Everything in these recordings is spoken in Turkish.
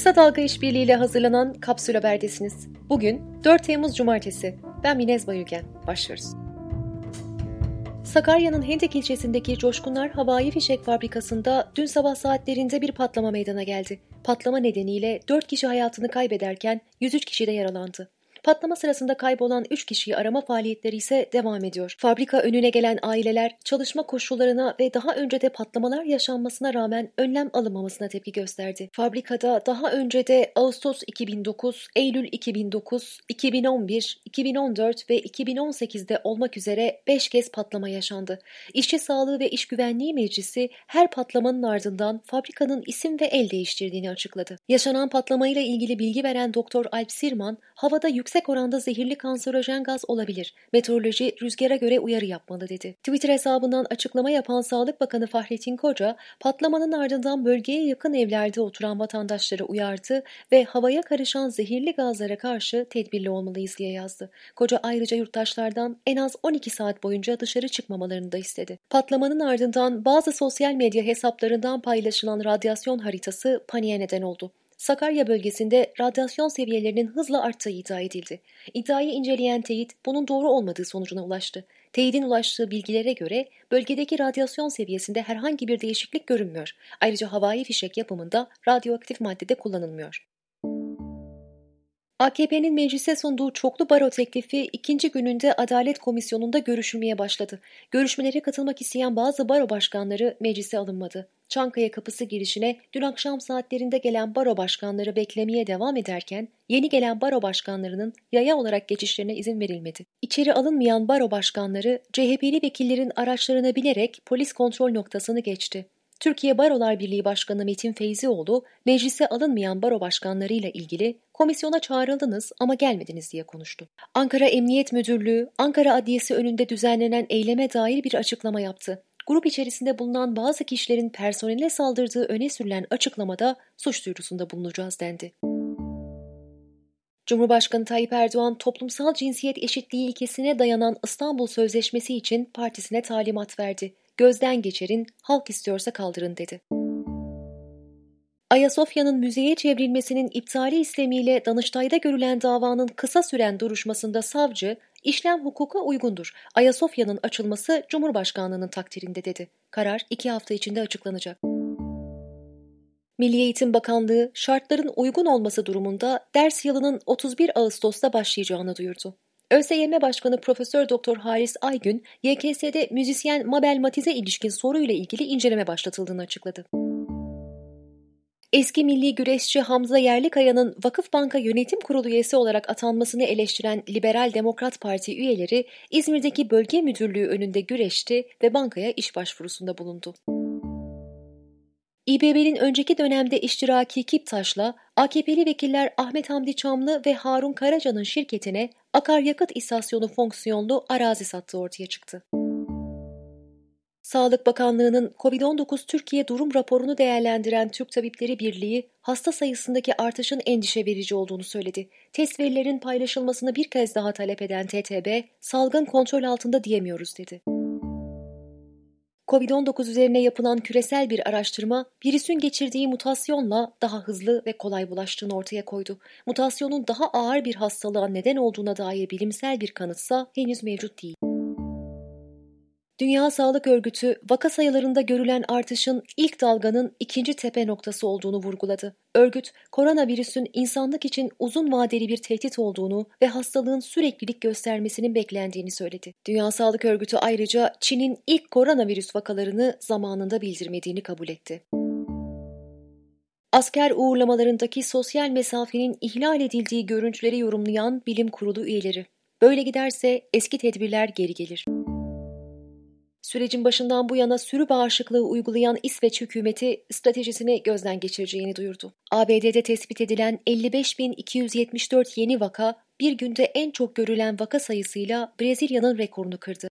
Kısa Dalga işbirliğiyle hazırlanan Kapsül Haber'desiniz. Bugün 4 Temmuz Cumartesi. Ben Minez Bayülgen. Başlıyoruz. Sakarya'nın Hendek ilçesindeki Coşkunlar Havai Fişek Fabrikası'nda dün sabah saatlerinde bir patlama meydana geldi. Patlama nedeniyle 4 kişi hayatını kaybederken 103 kişi de yaralandı. Patlama sırasında kaybolan 3 kişiyi arama faaliyetleri ise devam ediyor. Fabrika önüne gelen aileler çalışma koşullarına ve daha önce de patlamalar yaşanmasına rağmen önlem alınmamasına tepki gösterdi. Fabrikada daha önce de Ağustos 2009, Eylül 2009, 2011, 2014 ve 2018'de olmak üzere 5 kez patlama yaşandı. İşçi Sağlığı ve İş Güvenliği Meclisi her patlamanın ardından fabrikanın isim ve el değiştirdiğini açıkladı. Yaşanan patlamayla ilgili bilgi veren Doktor Alp Sirman, havada yüksek yüksek oranda zehirli kanserojen gaz olabilir. Meteoroloji rüzgara göre uyarı yapmalı dedi. Twitter hesabından açıklama yapan Sağlık Bakanı Fahrettin Koca, patlamanın ardından bölgeye yakın evlerde oturan vatandaşları uyardı ve havaya karışan zehirli gazlara karşı tedbirli olmalıyız diye yazdı. Koca ayrıca yurttaşlardan en az 12 saat boyunca dışarı çıkmamalarını da istedi. Patlamanın ardından bazı sosyal medya hesaplarından paylaşılan radyasyon haritası paniğe neden oldu. Sakarya bölgesinde radyasyon seviyelerinin hızla arttığı iddia edildi. İddiayı inceleyen teyit bunun doğru olmadığı sonucuna ulaştı. Teyidin ulaştığı bilgilere göre bölgedeki radyasyon seviyesinde herhangi bir değişiklik görünmüyor. Ayrıca havai fişek yapımında radyoaktif maddede kullanılmıyor. AKP'nin meclise sunduğu çoklu baro teklifi ikinci gününde Adalet Komisyonu'nda görüşülmeye başladı. Görüşmelere katılmak isteyen bazı baro başkanları meclise alınmadı. Çankaya kapısı girişine dün akşam saatlerinde gelen baro başkanları beklemeye devam ederken yeni gelen baro başkanlarının yaya olarak geçişlerine izin verilmedi. İçeri alınmayan baro başkanları CHP'li vekillerin araçlarına binerek polis kontrol noktasını geçti. Türkiye Barolar Birliği Başkanı Metin Feyzioğlu, meclise alınmayan baro başkanlarıyla ilgili komisyona çağrıldınız ama gelmediniz diye konuştu. Ankara Emniyet Müdürlüğü, Ankara Adliyesi önünde düzenlenen eyleme dair bir açıklama yaptı. Grup içerisinde bulunan bazı kişilerin personele saldırdığı öne sürülen açıklamada suç duyurusunda bulunacağız dendi. Cumhurbaşkanı Tayyip Erdoğan toplumsal cinsiyet eşitliği ilkesine dayanan İstanbul Sözleşmesi için partisine talimat verdi. Gözden geçirin, halk istiyorsa kaldırın dedi. Ayasofya'nın müzeye çevrilmesinin iptali istemiyle Danıştay'da görülen davanın kısa süren duruşmasında savcı, işlem hukuka uygundur. Ayasofya'nın açılması Cumhurbaşkanlığının takdirinde dedi. Karar iki hafta içinde açıklanacak. Milli Eğitim Bakanlığı şartların uygun olması durumunda ders yılının 31 Ağustos'ta başlayacağını duyurdu. ÖSYM Başkanı Profesör Doktor Halis Aygün, YKS'de müzisyen Mabel Matiz'e ilişkin soruyla ilgili inceleme başlatıldığını açıkladı. Eski milli güreşçi Hamza Yerlikaya'nın Vakıfbanka Yönetim Kurulu üyesi olarak atanmasını eleştiren Liberal Demokrat Parti üyeleri İzmir'deki bölge müdürlüğü önünde güreşti ve bankaya iş başvurusunda bulundu. İBB'nin önceki dönemde iştiraki Kiptaş'la AKP'li vekiller Ahmet Hamdi Çamlı ve Harun Karaca'nın şirketine akaryakıt istasyonu fonksiyonlu arazi sattığı ortaya çıktı. Sağlık Bakanlığı'nın COVID-19 Türkiye durum raporunu değerlendiren Türk Tabipleri Birliği, hasta sayısındaki artışın endişe verici olduğunu söyledi. Test verilerin paylaşılmasını bir kez daha talep eden TTB, salgın kontrol altında diyemiyoruz dedi. Covid-19 üzerine yapılan küresel bir araştırma, virüsün geçirdiği mutasyonla daha hızlı ve kolay bulaştığını ortaya koydu. Mutasyonun daha ağır bir hastalığa neden olduğuna dair bilimsel bir kanıtsa henüz mevcut değil. Dünya Sağlık Örgütü vaka sayılarında görülen artışın ilk dalganın ikinci tepe noktası olduğunu vurguladı. Örgüt, koronavirüsün insanlık için uzun vadeli bir tehdit olduğunu ve hastalığın süreklilik göstermesinin beklendiğini söyledi. Dünya Sağlık Örgütü ayrıca Çin'in ilk koronavirüs vakalarını zamanında bildirmediğini kabul etti. Asker uğurlamalarındaki sosyal mesafenin ihlal edildiği görüntüleri yorumlayan bilim kurulu üyeleri. Böyle giderse eski tedbirler geri gelir. Sürecin başından bu yana sürü bağışıklığı uygulayan İsveç hükümeti stratejisini gözden geçireceğini duyurdu. ABD'de tespit edilen 55.274 yeni vaka bir günde en çok görülen vaka sayısıyla Brezilya'nın rekorunu kırdı.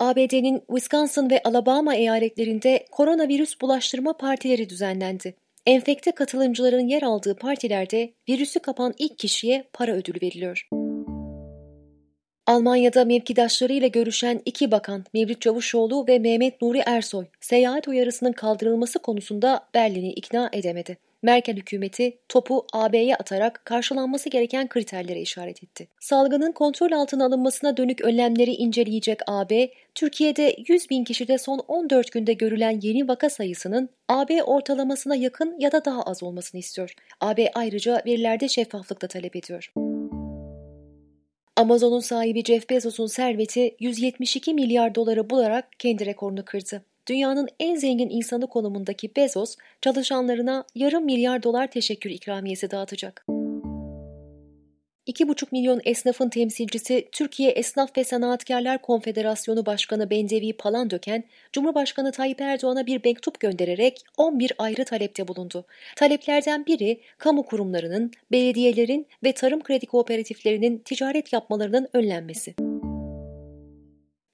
ABD'nin Wisconsin ve Alabama eyaletlerinde koronavirüs bulaştırma partileri düzenlendi. Enfekte katılımcıların yer aldığı partilerde virüsü kapan ilk kişiye para ödülü veriliyor. Almanya'da mevkidaşlarıyla görüşen iki bakan Mevlüt Çavuşoğlu ve Mehmet Nuri Ersoy seyahat uyarısının kaldırılması konusunda Berlin'i ikna edemedi. Merkel hükümeti topu AB'ye atarak karşılanması gereken kriterlere işaret etti. Salgının kontrol altına alınmasına dönük önlemleri inceleyecek AB, Türkiye'de 100 bin kişide son 14 günde görülen yeni vaka sayısının AB ortalamasına yakın ya da daha az olmasını istiyor. AB ayrıca verilerde şeffaflık da talep ediyor. Amazon'un sahibi Jeff Bezos'un serveti 172 milyar doları bularak kendi rekorunu kırdı. Dünyanın en zengin insanı konumundaki Bezos, çalışanlarına yarım milyar dolar teşekkür ikramiyesi dağıtacak. 2,5 milyon esnafın temsilcisi Türkiye Esnaf ve Sanatkarlar Konfederasyonu Başkanı Bendevi Palandöken, Cumhurbaşkanı Tayyip Erdoğan'a bir mektup göndererek 11 ayrı talepte bulundu. Taleplerden biri, kamu kurumlarının, belediyelerin ve tarım kredi kooperatiflerinin ticaret yapmalarının önlenmesi.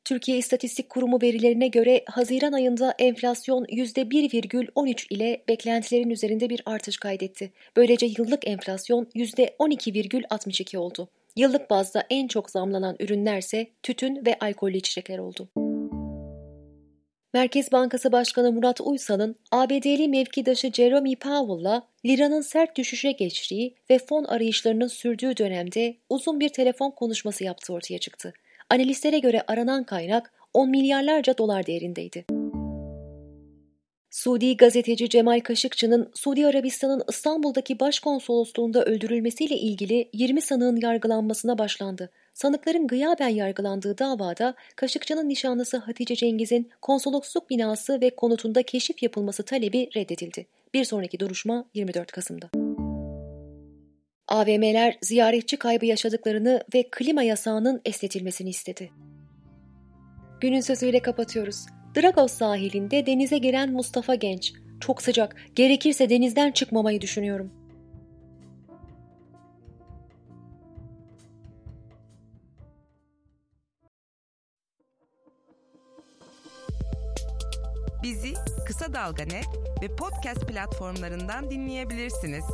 Türkiye İstatistik Kurumu verilerine göre Haziran ayında enflasyon %1,13 ile beklentilerin üzerinde bir artış kaydetti. Böylece yıllık enflasyon %12,62 oldu. Yıllık bazda en çok zamlanan ürünlerse tütün ve alkollü içecekler oldu. Merkez Bankası Başkanı Murat Uysal'ın ABD'li mevkidaşı Jeremy Powell'la liranın sert düşüşe geçtiği ve fon arayışlarının sürdüğü dönemde uzun bir telefon konuşması yaptığı ortaya çıktı. Analistlere göre aranan kaynak 10 milyarlarca dolar değerindeydi. Suudi gazeteci Cemal Kaşıkçı'nın Suudi Arabistan'ın İstanbul'daki başkonsolosluğunda öldürülmesiyle ilgili 20 sanığın yargılanmasına başlandı. Sanıkların gıyaben yargılandığı davada Kaşıkçı'nın nişanlısı Hatice Cengiz'in konsolosluk binası ve konutunda keşif yapılması talebi reddedildi. Bir sonraki duruşma 24 Kasım'da. AVM'ler ziyaretçi kaybı yaşadıklarını ve klima yasağının esnetilmesini istedi. Günün sözüyle kapatıyoruz. Dragos sahilinde denize giren Mustafa Genç. Çok sıcak, gerekirse denizden çıkmamayı düşünüyorum. Bizi Kısa Dalga ve podcast platformlarından dinleyebilirsiniz.